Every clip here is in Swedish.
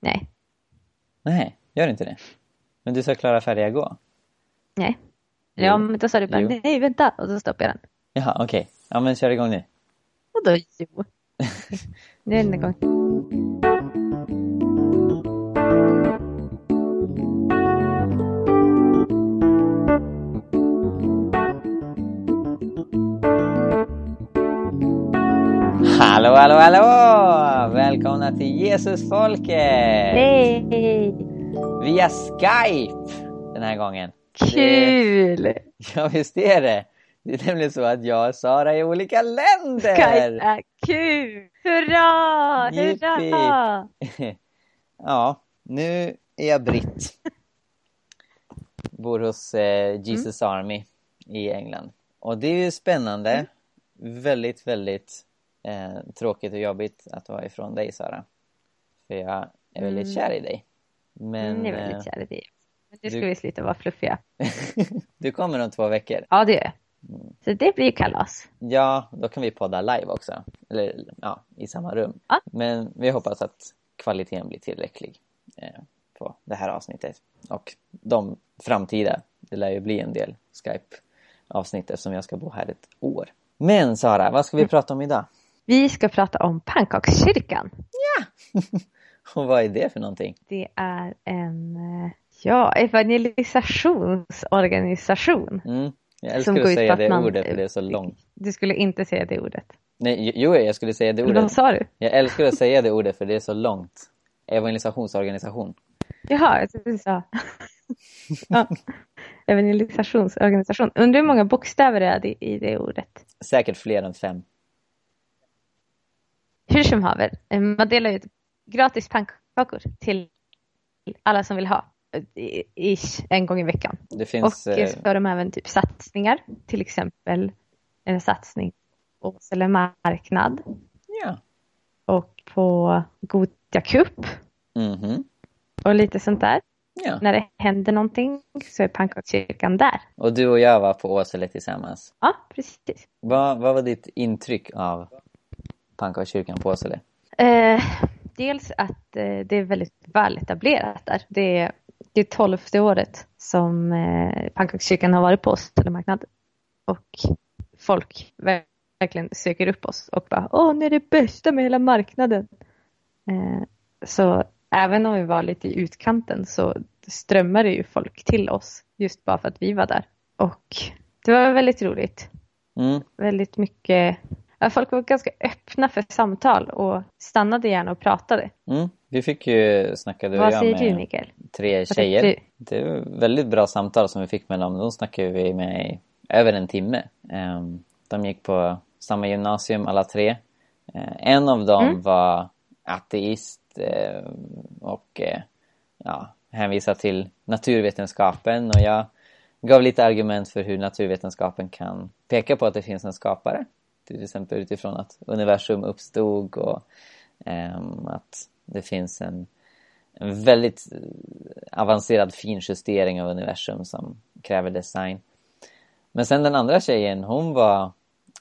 Nej. Nej, gör inte det. Men du sa klara, färdiga, gå. Nej. Jo. Ja, men då sa du bara Jo. nej, vänta. Och så stoppade jag den. Jaha, okej. Ja, men kör igång nu. Och då jo. Nu är den igång. Hallå, hallå, hallå! Välkomna till Jesusfolket! Hej! Via Skype den här gången. Kul! Ja, visst är det. Det är nämligen så att jag och Sara är i olika länder. Skype är kul! Hurra! Hurra! ja, nu är jag britt. Bor hos eh, Jesus Army i England. Och det är ju spännande. Väldigt, väldigt eh, tråkigt och jobbigt att vara ifrån dig, Sara. För jag är väldigt Mm. kär i dig. Men jag är eh, väldigt kär i dig. Men nu ska du- vi sluta vara fluffiga. du kommer om två veckor. Ja, det gör jag. Mm. Så det blir kalas. Ja, då kan vi podda live också. Eller ja, i samma rum. Ja. Men vi hoppas att kvaliteten blir tillräcklig eh, på det här avsnittet. Och de framtida, det lär ju bli en del Skype-avsnitt eftersom jag ska bo här ett år. Men Sara, vad ska vi prata om idag? Vi ska prata om pannkakskyrkan. Och vad är det för någonting? Det är en eh, ja, evangelisationsorganisation. Mm. Jag Som älskar går att säga på det att man- ordet för det är så långt. Du skulle inte säga det ordet. Nej, jo, jag skulle säga det ordet. vad sa du? Jag älskar att säga det ordet för det är så långt. Evangelisationsorganisation. Jaha, jag trodde du sa... ja. Evangelisationsorganisation. Undrar hur många bokstäver det är i det ordet. Säkert fler än fem. Hur som haver, eh, man delar ut gratis pannkakor till alla som vill ha. eh, Ish, en gång i veckan. Det finns... och eh, så har de även typ satsningar. Till exempel en satsning på Åsele marknad ja. och på Gotia Cup Mhm. och lite sånt där. Ja. När det händer någonting så är pannkakskyrkan där. Och du och jag var på Åsele tillsammans. Ja, precis. Vad, vad var ditt intryck av pannkakskyrkan på Åsele? Eh, dels att eh, det är väldigt väl etablerat där. Det är, det är tolfte året som eh, pannkakskyrkan har varit på Åsele marknad. Och folk ver- verkligen söker upp oss och bara åh, ni är det bästa med hela marknaden. Eh, så även om vi var lite i utkanten så strömmade ju folk till oss just bara för att vi var där. Och det var väldigt roligt Mm. väldigt mycket, folk var ganska öppna för samtal och stannade gärna och pratade. Mm. Vi fick ju snacka du Vad jag säger med du Mikael? tre tjejer. Det var väldigt bra samtal som vi fick med dem. De snackade vi med i över en timme. Ehm, De gick på samma gymnasium alla tre. Eh, En av dem Mm. var ateist eh, och eh, ja, hänvisade till naturvetenskapen och jag gav lite argument för hur naturvetenskapen kan peka på att det finns en skapare. Till exempel utifrån att universum uppstod och ehm, att det finns en, en väldigt eh, avancerad finjustering av universum som kräver design. Men sen den andra tjejen, hon var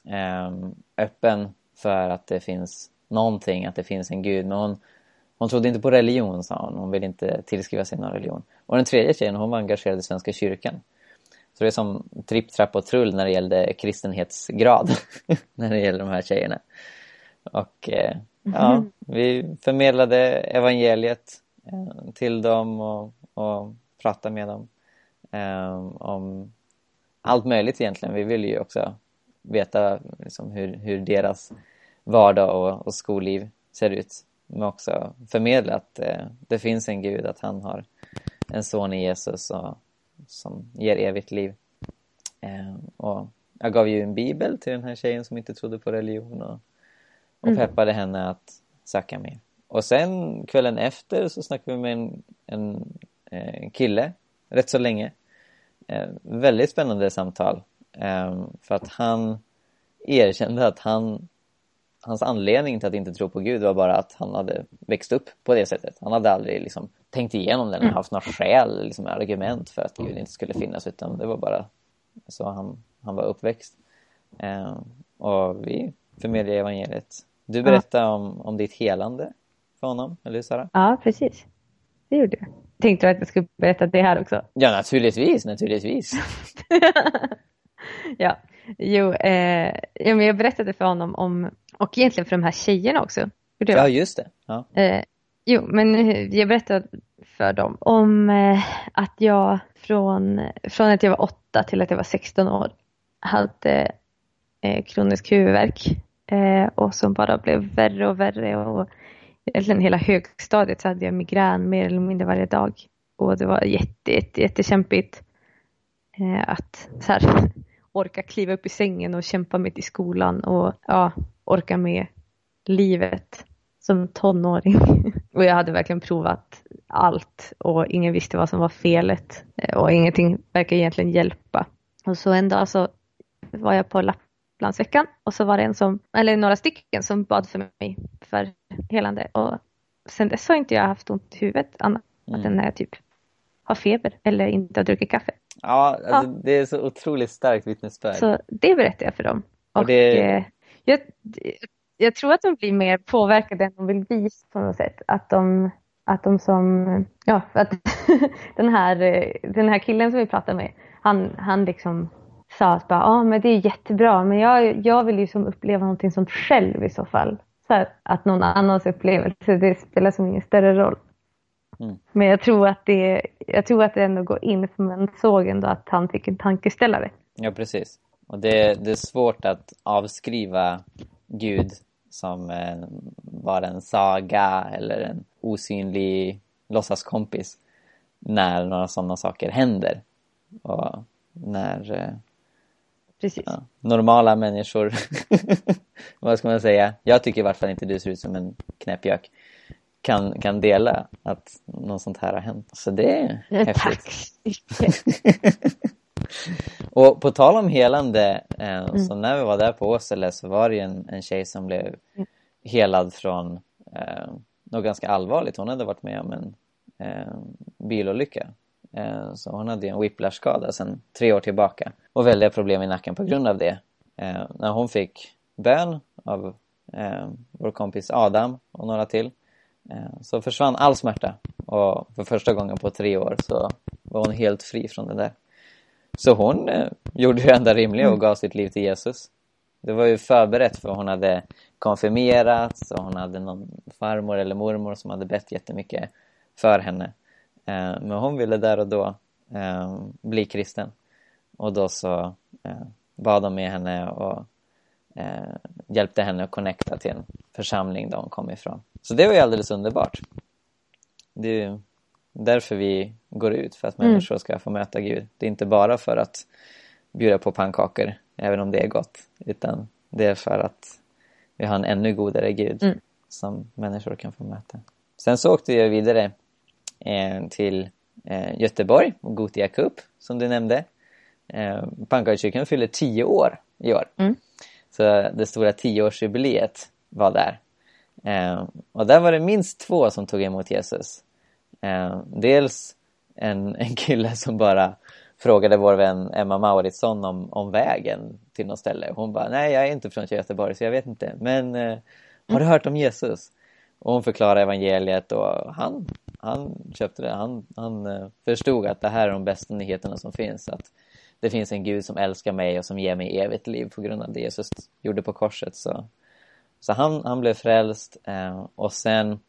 ehm, öppen för att det finns någonting, att det finns en gud. Men hon, hon trodde inte på religion, sa hon. Hon ville inte tillskriva sig någon religion. Och den tredje tjejen, hon var engagerad i Svenska kyrkan. Så det är som tripp, trapp och trull när det gällde kristenhetsgrad. när det gäller de här tjejerna. Och eh, ja, vi förmedlade evangeliet eh, till dem och, och pratade med dem eh, om allt möjligt egentligen. Vi ville ju också veta liksom, hur, hur deras vardag och, och skolliv ser ut. Men också förmedla att det finns en Gud, att han har en son i Jesus och, som ger evigt liv. Eh, och jag gav ju en bibel till den här tjejen som inte trodde på religion och, och Mm. peppade henne att söka mer. Och sen kvällen efter så snackade vi med en, en eh, kille rätt så länge. Eh, väldigt spännande samtal. Eh, för att han erkände att han hans anledning till att inte tro på Gud var bara att han hade växt upp på det sättet. Han hade aldrig liksom tänkt igenom den eller haft några skäl, liksom argument för att Gud inte skulle finnas utan det var bara så han, han var uppväxt. Eh, och vi förmedlade evangeliet. Du berättade om, om ditt helande för honom, eller hur Sara? Ja, precis. Det gjorde jag. Tänkte du att jag skulle berätta det här också? Ja, naturligtvis, naturligtvis. ja, jo, eh, ja, men jag berättade för honom om, och egentligen för de här tjejerna också. Ja, just det. Ja. Eh, jo, men jag berättade för dem om eh, att jag från, från att jag var åtta till att jag var 16 år hade eh, kronisk huvudvärk eh, och som bara blev värre och värre och egentligen hela högstadiet så hade jag migrän mer eller mindre varje dag och det var jätte, jätte, jättekämpigt eh, att så här, orka kliva upp i sängen och kämpa mitt i skolan och ja, orka med livet som tonåring. och jag hade verkligen provat allt och ingen visste vad som var felet eh, och ingenting verkar egentligen hjälpa. Och så en dag så var jag på Lapplandsveckan och så var det en som, eller några stycken som bad för mig för helande och sen dess har inte jag haft ont i huvudet annat mm. än när jag typ har feber eller inte har druckit kaffe. Ja, alltså ja. det är så otroligt starkt vittnesbörd. Så det berättar jag för dem. Och, och det... eh, jag, jag tror att de blir mer påverkade än de vill visa på något sätt. Att de, att de som, ja, att den här, den här killen som vi pratade med, han, han liksom sa att bara, ja men det är jättebra, men jag, jag vill ju som uppleva någonting sånt själv i så fall. Så här, att någon annans upplevelse, det spelar som ingen större roll. Mm. Men jag tror att det, jag tror att det ändå går in, för man såg ändå att han fick en tankeställare. Ja, precis. Och det, det är svårt att avskriva Gud som eh, var en saga eller en osynlig låtsaskompis när några sådana saker händer. Och när eh, ja, normala människor, vad ska man säga, jag tycker i vart fall inte du ser ut som en knäppjök, kan, kan dela att något sånt här har hänt. Så det är häftigt. Tack Och på tal om helande, eh, mm. så när vi var där på Åsele så var det ju en, en tjej som blev helad från eh, något ganska allvarligt. Hon hade varit med om en eh, bilolycka. Eh, så hon hade en whiplash-skada sedan tre år tillbaka och väldiga problem i nacken på grund av det. Eh, när hon fick bön av eh, vår kompis Adam och några till så försvann all smärta och för första gången på tre år så var hon helt fri från det där. Så hon eh, gjorde det enda rimliga och mm. gav sitt liv till Jesus. Det var ju förberett för hon hade konfirmerats och hon hade någon farmor eller mormor som hade bett jättemycket för henne. Eh, men hon ville där och då eh, bli kristen. Och då så eh, bad de med henne och eh, hjälpte henne att connecta till en församling där hon kom ifrån. Så det var ju alldeles underbart. Det är därför vi går ut, för att mm. människor ska få möta Gud. Det är inte bara för att bjuda på pannkakor, även om det är gott, utan det är för att vi har en ännu godare Gud mm. som människor kan få möta. Sen så åkte jag vidare eh, till eh, Göteborg och Gotia Cup, som du nämnde. Eh, Pannkakskyrkan fyller tio år i år. Mm. Så det stora tioårsjubileet var där. Eh, och där var det minst två som tog emot Jesus. Eh, dels en, en kille som bara frågade vår vän Emma Mauritsson om, om vägen till något ställe. Hon bara, nej jag är inte från Göteborg så jag vet inte. Men eh, har du hört om Jesus? Och hon förklarade evangeliet och han, han köpte det. Han, han eh, förstod att det här är de bästa nyheterna som finns. Att det finns en Gud som älskar mig och som ger mig evigt liv på grund av det Jesus gjorde på korset. Så, så han, han blev frälst eh, och sen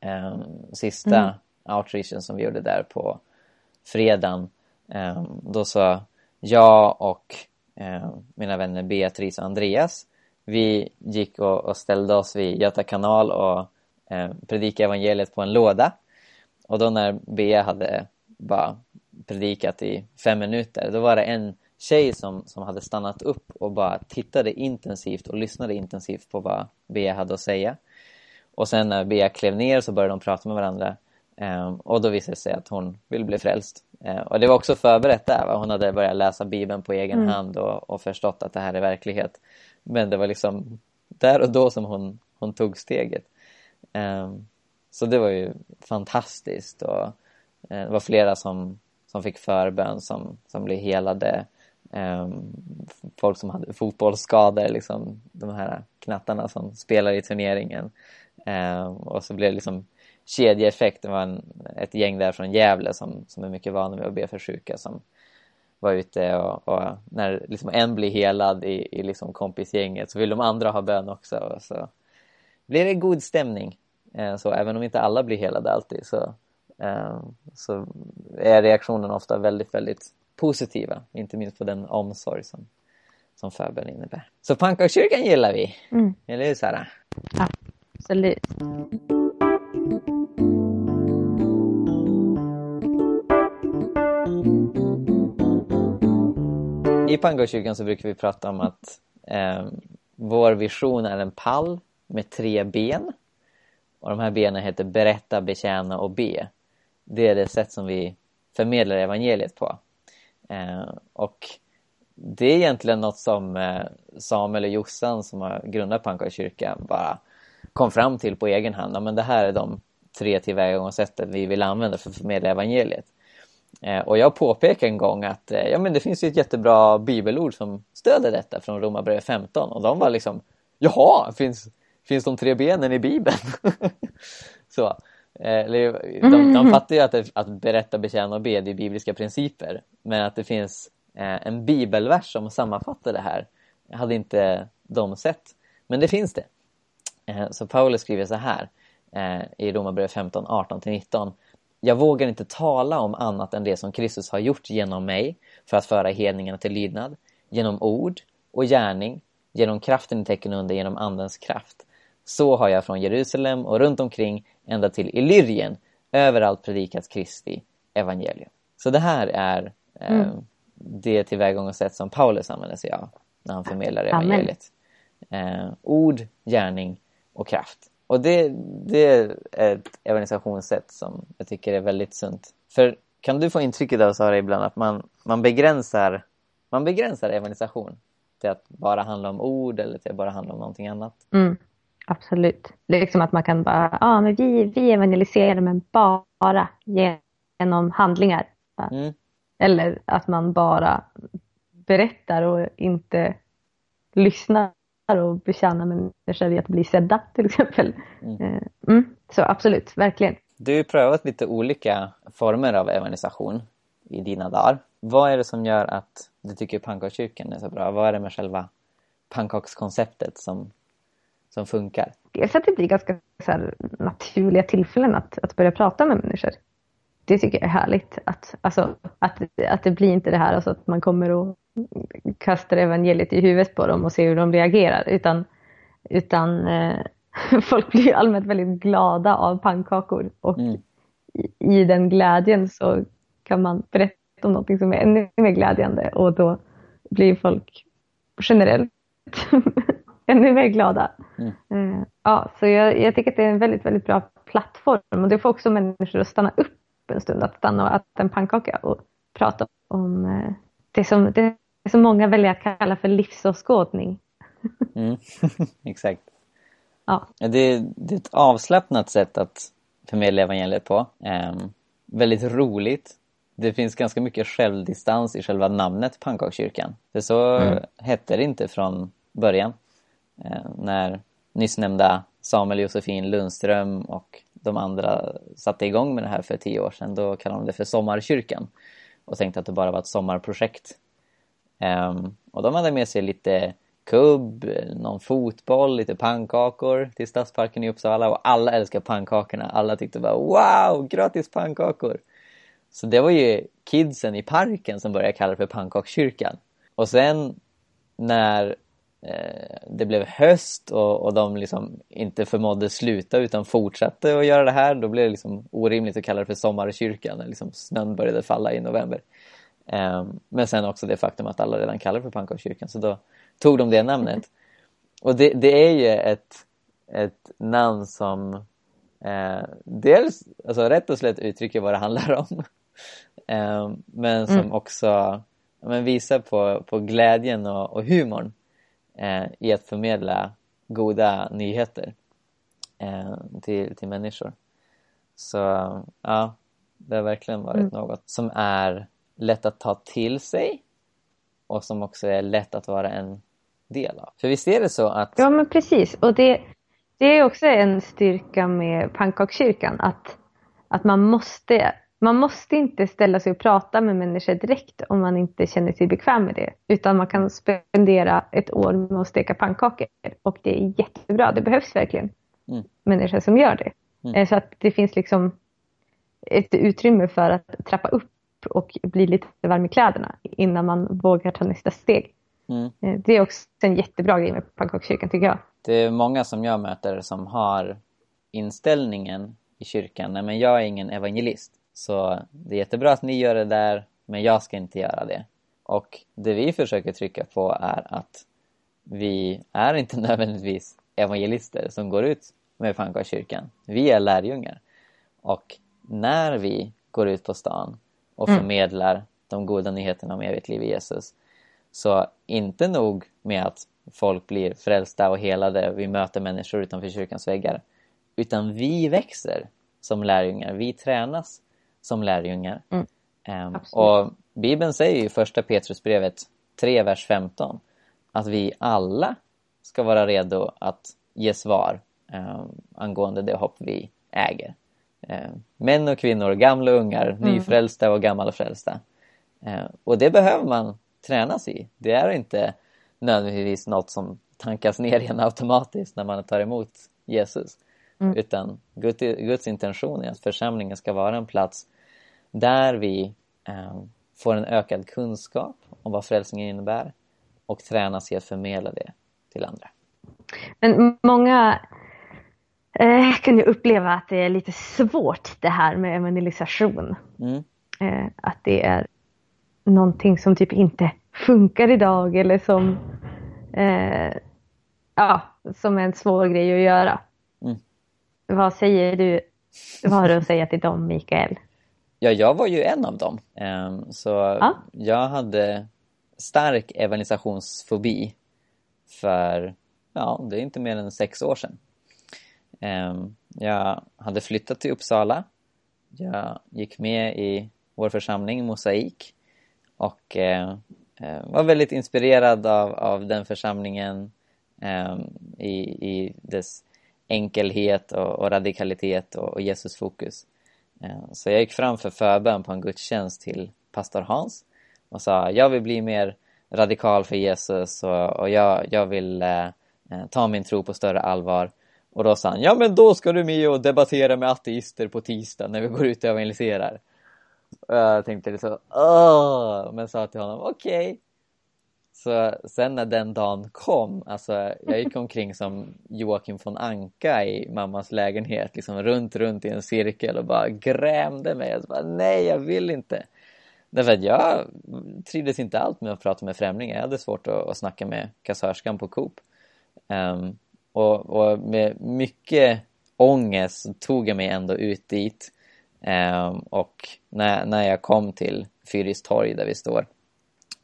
eh, sista mm. outreachen som vi gjorde där på fredagen. Eh, då sa jag och eh, mina vänner Beatrice och Andreas, vi gick och, och ställde oss vid Göta kanal och eh, predikade evangeliet på en låda. Och då när Bea hade bara predikat i fem minuter, då var det en tjej som, som hade stannat upp och bara tittade intensivt och lyssnade intensivt på vad Bea hade att säga. Och sen när Bea klev ner så började de prata med varandra. Um, och då visade det sig att hon vill bli frälst. Uh, och det var också förberett där. Va? Hon hade börjat läsa Bibeln på egen mm. hand och, och, förstått att det här är verklighet. Men det var liksom där och då som hon, hon tog steget. Um, så det var ju fantastiskt. Och, uh, det var flera som, som fick förbön som, som blev helade. Ehm, folk som hade fotbollsskador, liksom, de här knattarna som spelar i turneringen Eh, och så blev det liksom kedjeeffekt. Det var en, ett gäng där från Gävle som, som är mycket vana vid att be för sjuka som var ute och, och när liksom en blir helad i, i liksom kompisgänget så vill de andra ha bön också. Och så blir det god stämning. Ehm, så även om inte alla blir helade alltid så, ehm, så är reaktionen ofta väldigt, väldigt positiva. Inte minst på den omsorg som, som förbön innebär. Så pannkakskyrkan gillar vi. Mm. Eller hur Sara? Absolut. I pannkakskyrkan så brukar vi prata om att eh, vår vision är en pall med tre ben. Och de här benen heter berätta, betjäna och be. Det är det sätt som vi förmedlar evangeliet på. Eh, och det är egentligen något som eh, Samuel och Jossan som har grundat pannkakskyrkan bara kom fram till på egen hand. Ja, men det här är de tre tillvägagångssätten vi vill använda för att förmedla evangeliet. Eh, och jag påpekade en gång att eh, ja, men det finns ju ett jättebra bibelord som stöder detta från Romarbrevet 15 och de var liksom Jaha, finns, finns de tre benen i bibeln? så, eh, de, de fattar ju att, det, att berätta, betjäna och be det är bibliska principer men att det finns en bibelvers som sammanfattar det här hade inte de sett men det finns det. Så Paulus skriver så här i Romarbrevet 15, 18-19 jag vågar inte tala om annat än det som Kristus har gjort genom mig för att föra hedningarna till lydnad, genom ord och gärning, genom kraften i tecken under, genom Andens kraft. Så har jag från Jerusalem och runt omkring ända till Illyrien överallt predikat Kristi evangelium. Så det här är eh, mm. det tillvägagångssätt som Paulus använder sig av när han förmedlar evangeliet. Eh, ord, gärning och kraft. Och det, det är ett evangelisationssätt som jag tycker är väldigt sunt. För kan du få intrycket av Sara ibland att man, man, begränsar, man begränsar evangelisation till att bara handla om ord eller till att bara handla om någonting annat? Mm, absolut. Liksom att man kan bara, ja ah, men vi, vi evangeliserar men bara genom handlingar. Mm. Eller att man bara berättar och inte lyssnar och betjäna människor vid att bli sedda till exempel. Mm. Eh, mm, så absolut, verkligen. Du har prövat lite olika former av evangelisation i dina dagar. Vad är det som gör att du tycker pannkakskyrkan är så bra? Vad är det med själva pannkakskonceptet som, som funkar? Dels att det blir ganska så naturliga tillfällen att, att börja prata med människor. Det tycker jag är härligt. Att, alltså, att, att det blir inte det här alltså att man kommer och kastar evangeliet i huvudet på dem och ser hur de reagerar. Utan, utan eh, folk blir allmänt väldigt glada av pannkakor. Och mm. i, i, den glädjen så kan man berätta om något som är ännu mer glädjande. Och då blir folk generellt ännu mer glada. Mm. Eh, ja, så jag, jag, tycker att det är en väldigt, väldigt bra plattform. Och det får också människor att stanna upp en stund. Att stanna och äta en pannkaka och prata om eh, det som, det som många väljer att kalla för livsåskådning. Mm. Exakt. Ja. Det, det, är ett avslappnat sätt att förmedla evangeliet på. Um, väldigt roligt. Det finns ganska mycket självdistans i själva namnet Pannkakskyrkan. För så mm. hette det inte från början. Eh, när nyss nämnda Samuel Josefin Lundström och de andra satte igång med det här för tio år sedan, då kallade de det för Sommarkyrkan och tänkte att det bara var ett sommarprojekt Um, och de hade med sig lite kubb, någon fotboll, lite pannkakor till Stadsparken i Uppsala och alla älskar pannkakorna. Alla tyckte bara wow, gratis pannkakor! Så det var ju kidsen i parken som började kalla det för pannkakskyrkan. Och sen när det blev höst och, och de liksom inte förmådde sluta utan fortsatte att göra det här, då blev det liksom orimligt att kalla det för sommarkyrkan när liksom snön började falla i november. Um, men sen också det faktum att alla redan kallar det för pannkakskyrkan så då tog de det namnet. Och det, det är ju ett, ett namn som eh, dels alltså rätt och slätt uttrycker vad det handlar om eh, men som mm. också men visar på, på glädjen och, och humorn eh, i att förmedla goda nyheter eh, till, till människor. Så ja, det har verkligen varit mm. något som är lätt att ta till sig och som också är lätt att vara en del av. För visst är det så att... Ja, men precis. Och det, det är också en styrka med pannkakskyrkan att, att man måste man måste inte ställa sig och prata med människor direkt om man inte känner sig bekväm med det. Utan man kan spendera ett år med att steka pannkakor och det är jättebra. Det behövs verkligen mm. människor som gör det. Mm. Eh, så att det finns liksom ett utrymme för att trappa upp och bli lite varm i kläderna innan man vågar ta nästa steg. Mm. Eh, det är också en jättebra grej med pannkakskyrkan tycker jag. Det är många som jag möter som har inställningen i kyrkan, nej men jag är ingen evangelist. Så det är jättebra att ni gör det där, men jag ska inte göra det. Och det vi försöker trycka på är att vi är inte nödvändigtvis evangelister som går ut med pannkakskyrkan. Vi är lärjungar. Och när vi går ut på stan och mm. förmedlar de goda nyheterna om evigt liv i Jesus så inte nog med att folk blir frälsta och helade, vi möter människor utanför kyrkans väggar utan vi växer som lärjungar, vi tränas som lärjungar. Mm. Um, och Bibeln säger i första Petrusbrevet 3, vers 15 att vi alla ska vara redo att ge svar um, angående det hopp vi äger. Um, män och kvinnor, gamla och ungar, mm. nyfrälsta och gammalfrälsta. Uh, och det behöver man tränas i. Det är inte nödvändigtvis något som tankas ner igen automatiskt när man tar emot Jesus. Mm. Utan Guds intention är att församlingen ska vara en plats där vi eh, får en ökad kunskap om vad frälsningen innebär och tränas i att förmedla det till andra. Men många eh, kan ju uppleva att det är lite svårt det här med evangelisation. Mm. Eh, att det är någonting som typ inte funkar idag eller som, eh, ja, som är en svår grej att göra. Mm. Vad säger du, vad har du att säga till dem Mikael? Ja, jag var ju en av dem. Um, så ja. jag hade stark evangelisationsfobi för, ja, det är inte mer än sex år sedan. Um, jag hade flyttat till Uppsala. Jag gick med i vår församling Mosaik och uh, var väldigt inspirerad av, av den församlingen um, i, i dess enkelhet och, och radikalitet och, och Jesus fokus. Eh, så jag gick fram för förbön på en gudstjänst till pastor Hans och sa jag vill bli mer radikal för Jesus och, och jag, jag vill eh, eh, ta min tro på större allvar. Och då sa han, ja men då ska du med och debattera med ateister på tisdag när vi går ut och evangeliserar. Och jag tänkte lite så, åh, men sa till honom, okej. Okay. Så sen när den dagen kom, alltså jag gick omkring som Joakim von Anka i mammas lägenhet, liksom runt, runt i en cirkel och bara grämde mig. Jag bara, nej, jag vill inte. Därför att jag trivdes inte allt med att prata med främlingar. Jag hade svårt att, att snacka med kassörskan på Coop. Um, och, och, med mycket ångest tog jag mig ändå ut dit. Um, och när, när jag kom till Fyris torg där vi står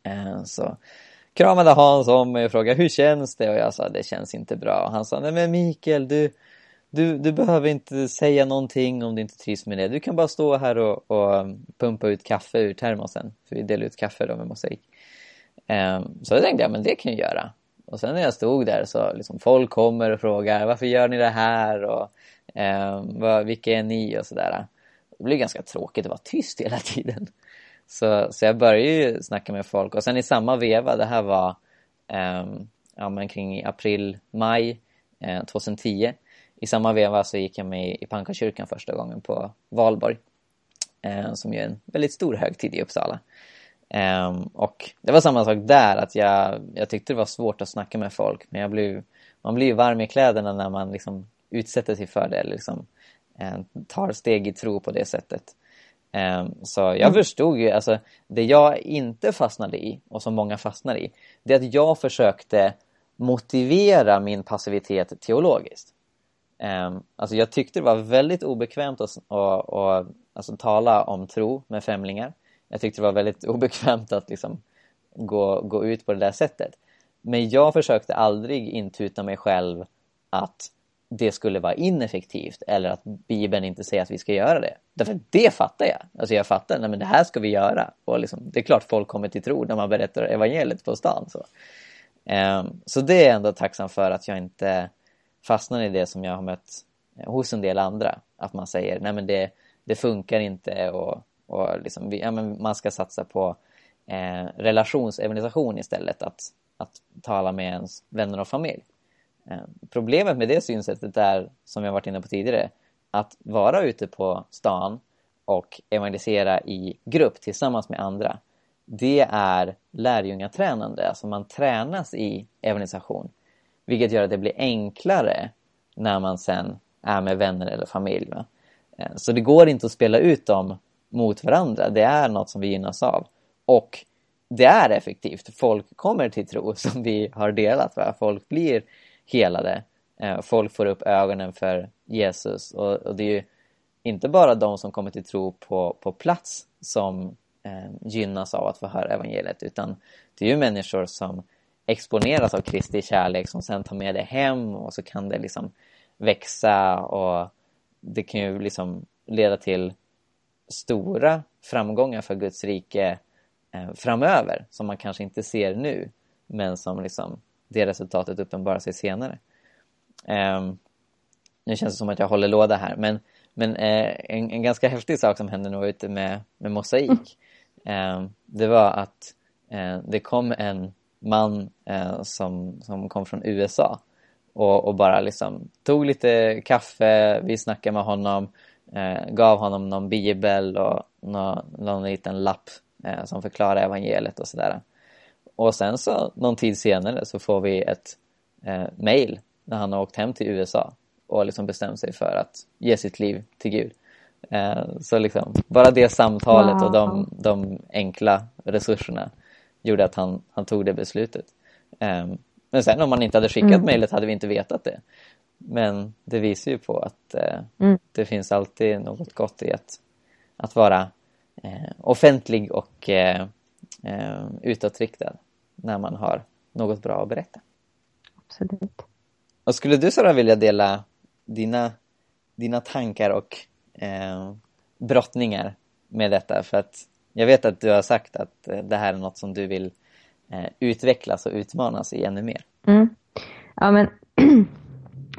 um, så kramade Hans om mig och frågade hur känns det? Och jag sa det känns inte bra. Och han sa nej men Mikael du, du, du behöver inte säga någonting om du inte trivs med det. Du kan bara stå här och, och um, pumpa ut kaffe ur termosen. För vi delar ut kaffe då med mosaik. Um, ehm, så då tänkte jag men det kan jag göra. Och sen när jag stod där så liksom folk kommer och frågar varför gör ni det här? Och um, vad, vilka är ni? Och sådär. Det blir ganska tråkigt att vara tyst hela tiden. Så, så jag började ju snacka med folk och sen i samma veva, det här var um, ja, men kring april, maj eh, 2010. I samma veva så gick jag med i Pankakyrkan första gången på Valborg. Eh, som är en väldigt stor högtid i Uppsala. Eh, och det var samma sak där, att jag, jag tyckte det var svårt att snacka med folk. Men jag blev, man blir ju varm i kläderna när man liksom utsätter sig för det, liksom, eh, tar steg i tro på det sättet. Ehm, så jag mm. förstod ju, alltså det jag inte fastnade i och som många fastnar i, det är att jag försökte motivera min passivitet teologiskt. Um, alltså jag tyckte det var väldigt obekvämt att, att, att alltså, tala om tro med främlingar. Jag tyckte det var väldigt obekvämt att liksom, gå, gå ut på det där sättet. Men jag försökte aldrig intuta mig själv att det skulle vara ineffektivt eller att Bibeln inte säger att vi ska göra det. Därför det fattar jag. Alltså jag fattar, nej men det här ska vi göra. Och liksom, det är klart folk kommer till tro när man berättar evangeliet på stan. Så, um, så det är jag ändå tacksam för att jag inte fastnar i det som jag har mött eh, hos en del andra. Att man säger nej men det, det funkar inte och, och liksom, ja, men man ska satsa på eh, relationsevangelisation istället. Att, att tala med ens vänner och familj. Eh, problemet med det synsättet är, som jag varit inne på tidigare, att vara ute på stan och evangelisera i grupp tillsammans med andra. Det är lärjungatränande, alltså man tränas i evangelisation. Vilket gör att det blir enklare när man sen är med vänner eller familj. Va? Eh, så det går inte att spela ut dem mot varandra. Det är något som vi gynnas av. Och det är effektivt. Folk kommer till tro som vi har delat. Va? Folk blir helade. Eh, folk får upp ögonen för Jesus. Och, och, det är ju inte bara de som kommer till tro på, på plats som eh, gynnas av att få höra evangeliet. Utan det är ju människor som exponeras av Kristi kärlek som sen tar med det hem och så kan det liksom växa och det kan ju liksom leda till stora framgångar för Guds rike eh, framöver som man kanske inte ser nu men som liksom det resultatet uppenbarar sig senare. Eh, nu känns det som att jag håller låda här men, men eh, en, en, ganska häftig sak som hände nu ute med, med Mosaik ehm, det var att eh, det kom en man eh, som, som kom från USA och, och, bara liksom tog lite kaffe, vi snackade med honom, eh, gav honom någon bibel och någon, någon liten lapp eh, som förklarar evangeliet och sådär. Och sen så någon tid senare så får vi ett eh, mail när han har åkt hem till USA och liksom bestämt sig för att ge sitt liv till Gud. Eh, så liksom, bara det samtalet wow. och de, de enkla resurserna gjorde att han, han tog det beslutet. Um, men sen om man inte hade skickat mm. mejlet hade vi inte vetat det. Men det visar ju på att uh, mm. det finns alltid något gott i att, att vara uh, offentlig och uh, utåtriktad när man har något bra att berätta. Absolut. Och skulle du Sara vilja dela dina, dina tankar och eh, brottningar med detta? För att jag vet att du har sagt att eh, det här är något som du vill eh, utvecklas och utmanas i ännu mer. Mm. Ja, men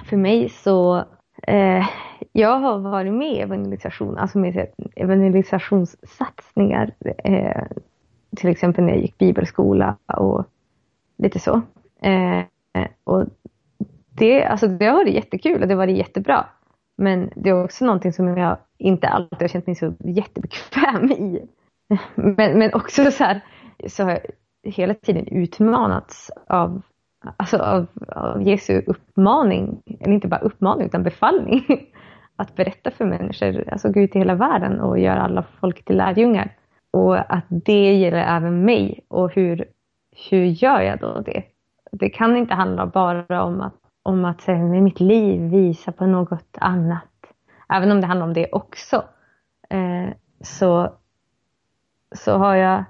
för mig så eh, jag har varit med i evangelisation, alltså med evangelisationssatsningar. Eh, till exempel när jag gick bibelskola och lite så. Eh, och det, alltså det har varit jättekul och det har varit jättebra. Men det är också någonting som jag inte alltid har känt mig så jättebekväm i. Men, men också så här, så har jag hela tiden utmanats av, alltså av, av Jesu uppmaning, eller inte bara uppmaning utan befallning, att berätta för människor, alltså gå ut i hela världen och göra alla folk till lärjungar. Och att det gäller även mig och hur, hur gör jag då det? Det kan inte handla bara om att, om att med mitt liv visa på något annat. Även om det handlar om det också. Eh, så så har jag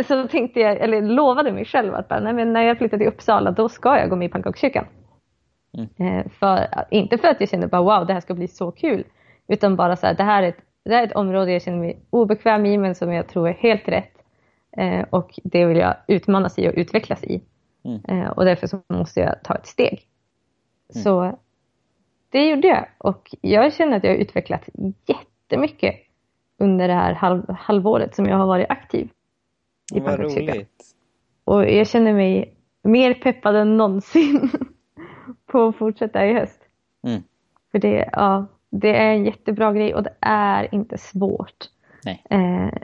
så tänkte jag, eller lovade mig själv att bara, nej, men när jag flyttar till Uppsala då ska jag gå med i pannkakskyrkan. Mm. Eh, för, inte för att jag känner bara wow det här ska bli så kul. Utan bara så här, det här är ett, det här är ett område jag känner mig obekväm i men som jag tror är helt rätt. Eh, och det vill jag utmanas i och utvecklas i. Mm. Eh, och därför så måste jag ta ett steg. Mm. Så det gjorde jag och jag känner att jag har utvecklats jättemycket under det här halv, halvåret som jag har varit aktiv i Vad roligt. Och jag känner mig mer peppad än någonsin på att fortsätta i höst. Mm. För det, ja, det är en jättebra grej och det är inte svårt. Nej. Eh,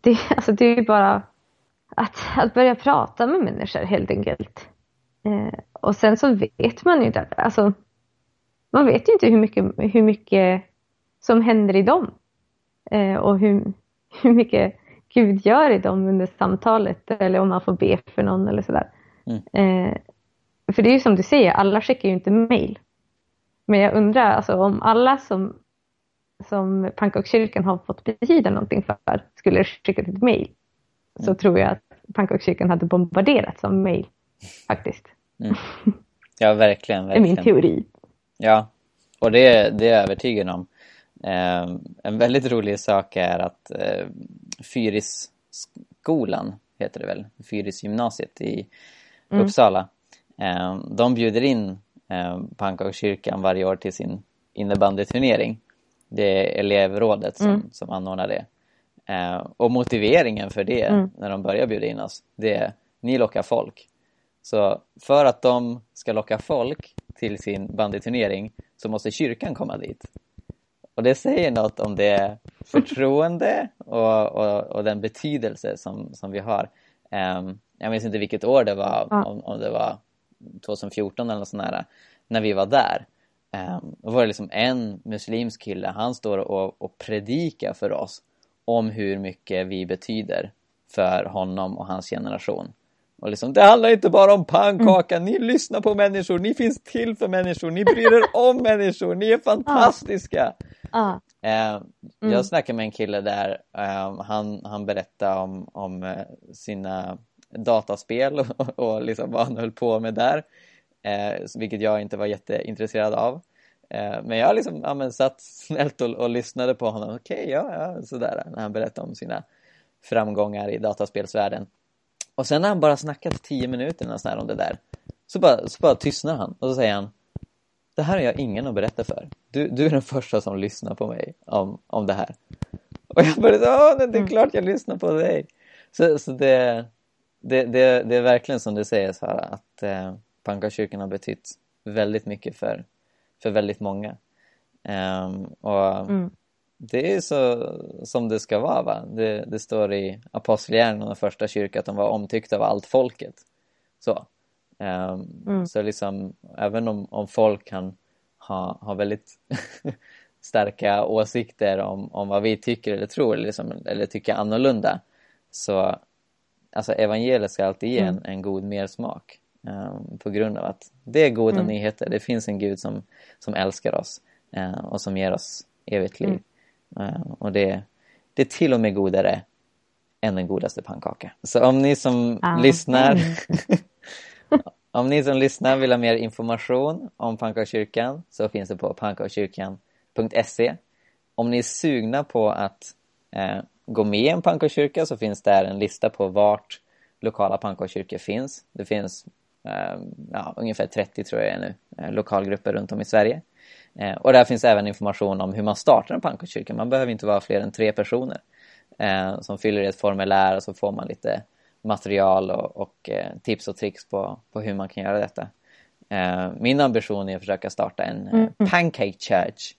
det, alltså det är bara att, att börja prata med människor helt enkelt. Eh, och sen så vet man ju inte, alltså man vet ju inte hur mycket, hur mycket som händer i dem eh, och hur, hur mycket Gud gör i dem under samtalet eller om man får be för någon eller sådär. Mm. Eh, för det är ju som du säger, alla skickar ju inte mail. Men jag undrar alltså, om alla som, som pannkakskyrkan har fått betyda någonting för skulle skicka ett mm. så tror jag att pannkakskyrkan hade bombarderats av mail faktiskt. Mm. Ja, verkligen, verkligen. Det är min teori. Ja, och det, det är jag övertygad om. Eh, en väldigt rolig sak är att eh, Fyrisskolan heter det väl, Fyrisgymnasiet i mm. Uppsala. Eh, de bjuder in eh, Pannkakskyrkan varje år till sin innebandyturnering. Det är elevrådet som, mm. som anordnar det. Eh, och motiveringen för det mm. när de börjar bjuda in oss, det är ni lockar folk. Så för att de ska locka folk till sin bandyturnering så måste kyrkan komma dit. Och det säger något om det förtroende och, och, och den betydelse som, som vi har. Um, jag minns inte vilket år det var, om, om det var 2014 eller något sånt där, när vi var där. Um, då var det liksom en muslimsk kille, han står och, och predikar för oss om hur mycket vi betyder för honom och hans generation. Och liksom, det handlar inte bara om pannkaka, mm. ni lyssnar på människor, ni finns till för människor, ni bryr er om människor, ni är fantastiska! Ah. Eh, mm. Jag snackade med en kille där, eh, han, han berättade om, om eh, sina dataspel och, och liksom vad han höll på med där, eh, vilket jag inte var jätteintresserad av. Eh, men jag liksom, ja, men satt snällt och, och lyssnade på honom, okej, okay, ja, ja, sådär, när han berättade om sina framgångar i dataspelsvärlden. Och sen när han bara snackat tio minuter nästan om det där så bara, så bara tystnar han och så säger han Det här har jag ingen att berätta för. Du, du är den första som lyssnar på mig om, om det här. Och jag bara, ja det är mm. klart jag lyssnar på dig. Så, så det, det, det, det är verkligen som du säger Sara, att eh, Pannkakskyrkan har betytt väldigt mycket för, för väldigt många. Um, och mm det är så som det ska vara. Va? Det, det står i Apostlagärningarna, den första kyrkan, att de var omtyckta av allt folket. Så, um, mm. så liksom, även om, om folk kan ha, ha väldigt starka åsikter om, om vad vi tycker eller tror liksom, eller tycker annorlunda så alltså evangeliet ska alltid ge en, mm. en god mersmak um, på grund av att det är goda mm. nyheter. Det finns en Gud som, som älskar oss uh, och som ger oss evigt liv. Mm. Eh, och det, det är till och med godare än den godaste pannkaka. Så om ni som ah. lyssnar om ni som lyssnar vill ha mer information om pannkakskyrkan så finns det på pannkakskyrkan.se. Om ni är sugna på att eh, gå med i en pannkakskyrka så finns där en lista på vart lokala pannkakskyrkor finns. Det finns eh, ja, ungefär 30 tror jag nu, eh, lokalgrupper runt om i Sverige. Eh, och där finns även information om hur man startar en pannkakskyrka. Man behöver inte vara fler än tre personer som fyller i ett formulär och så får man lite material och, och tips och tricks på, på hur man kan göra detta. Min ambition är att försöka starta en eh, mm. pancake church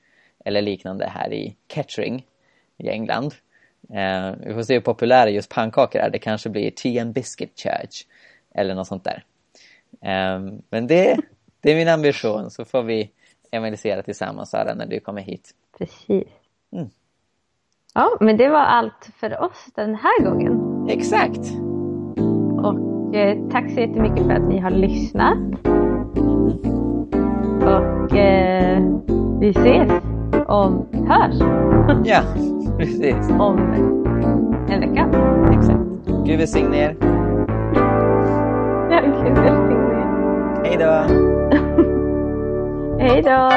eller liknande här i Kettering i England. Eh, vi får se hur populära just pannkakor är. Det kanske blir Tea and Biscuit Church eller något sånt där. men det, det är min ambition så får vi evangelisera tillsammans Sara när du kommer hit. Precis. Mm. Ja, men det var allt för oss den här gången. Exakt. Och eh, tack så jättemycket för att ni har lyssnat. Och eh, vi ses om hörs. ja, precis. Om en vecka. Exakt. Gud välsigne er. Ja, Gud välsigne er. Hej då. Hej då!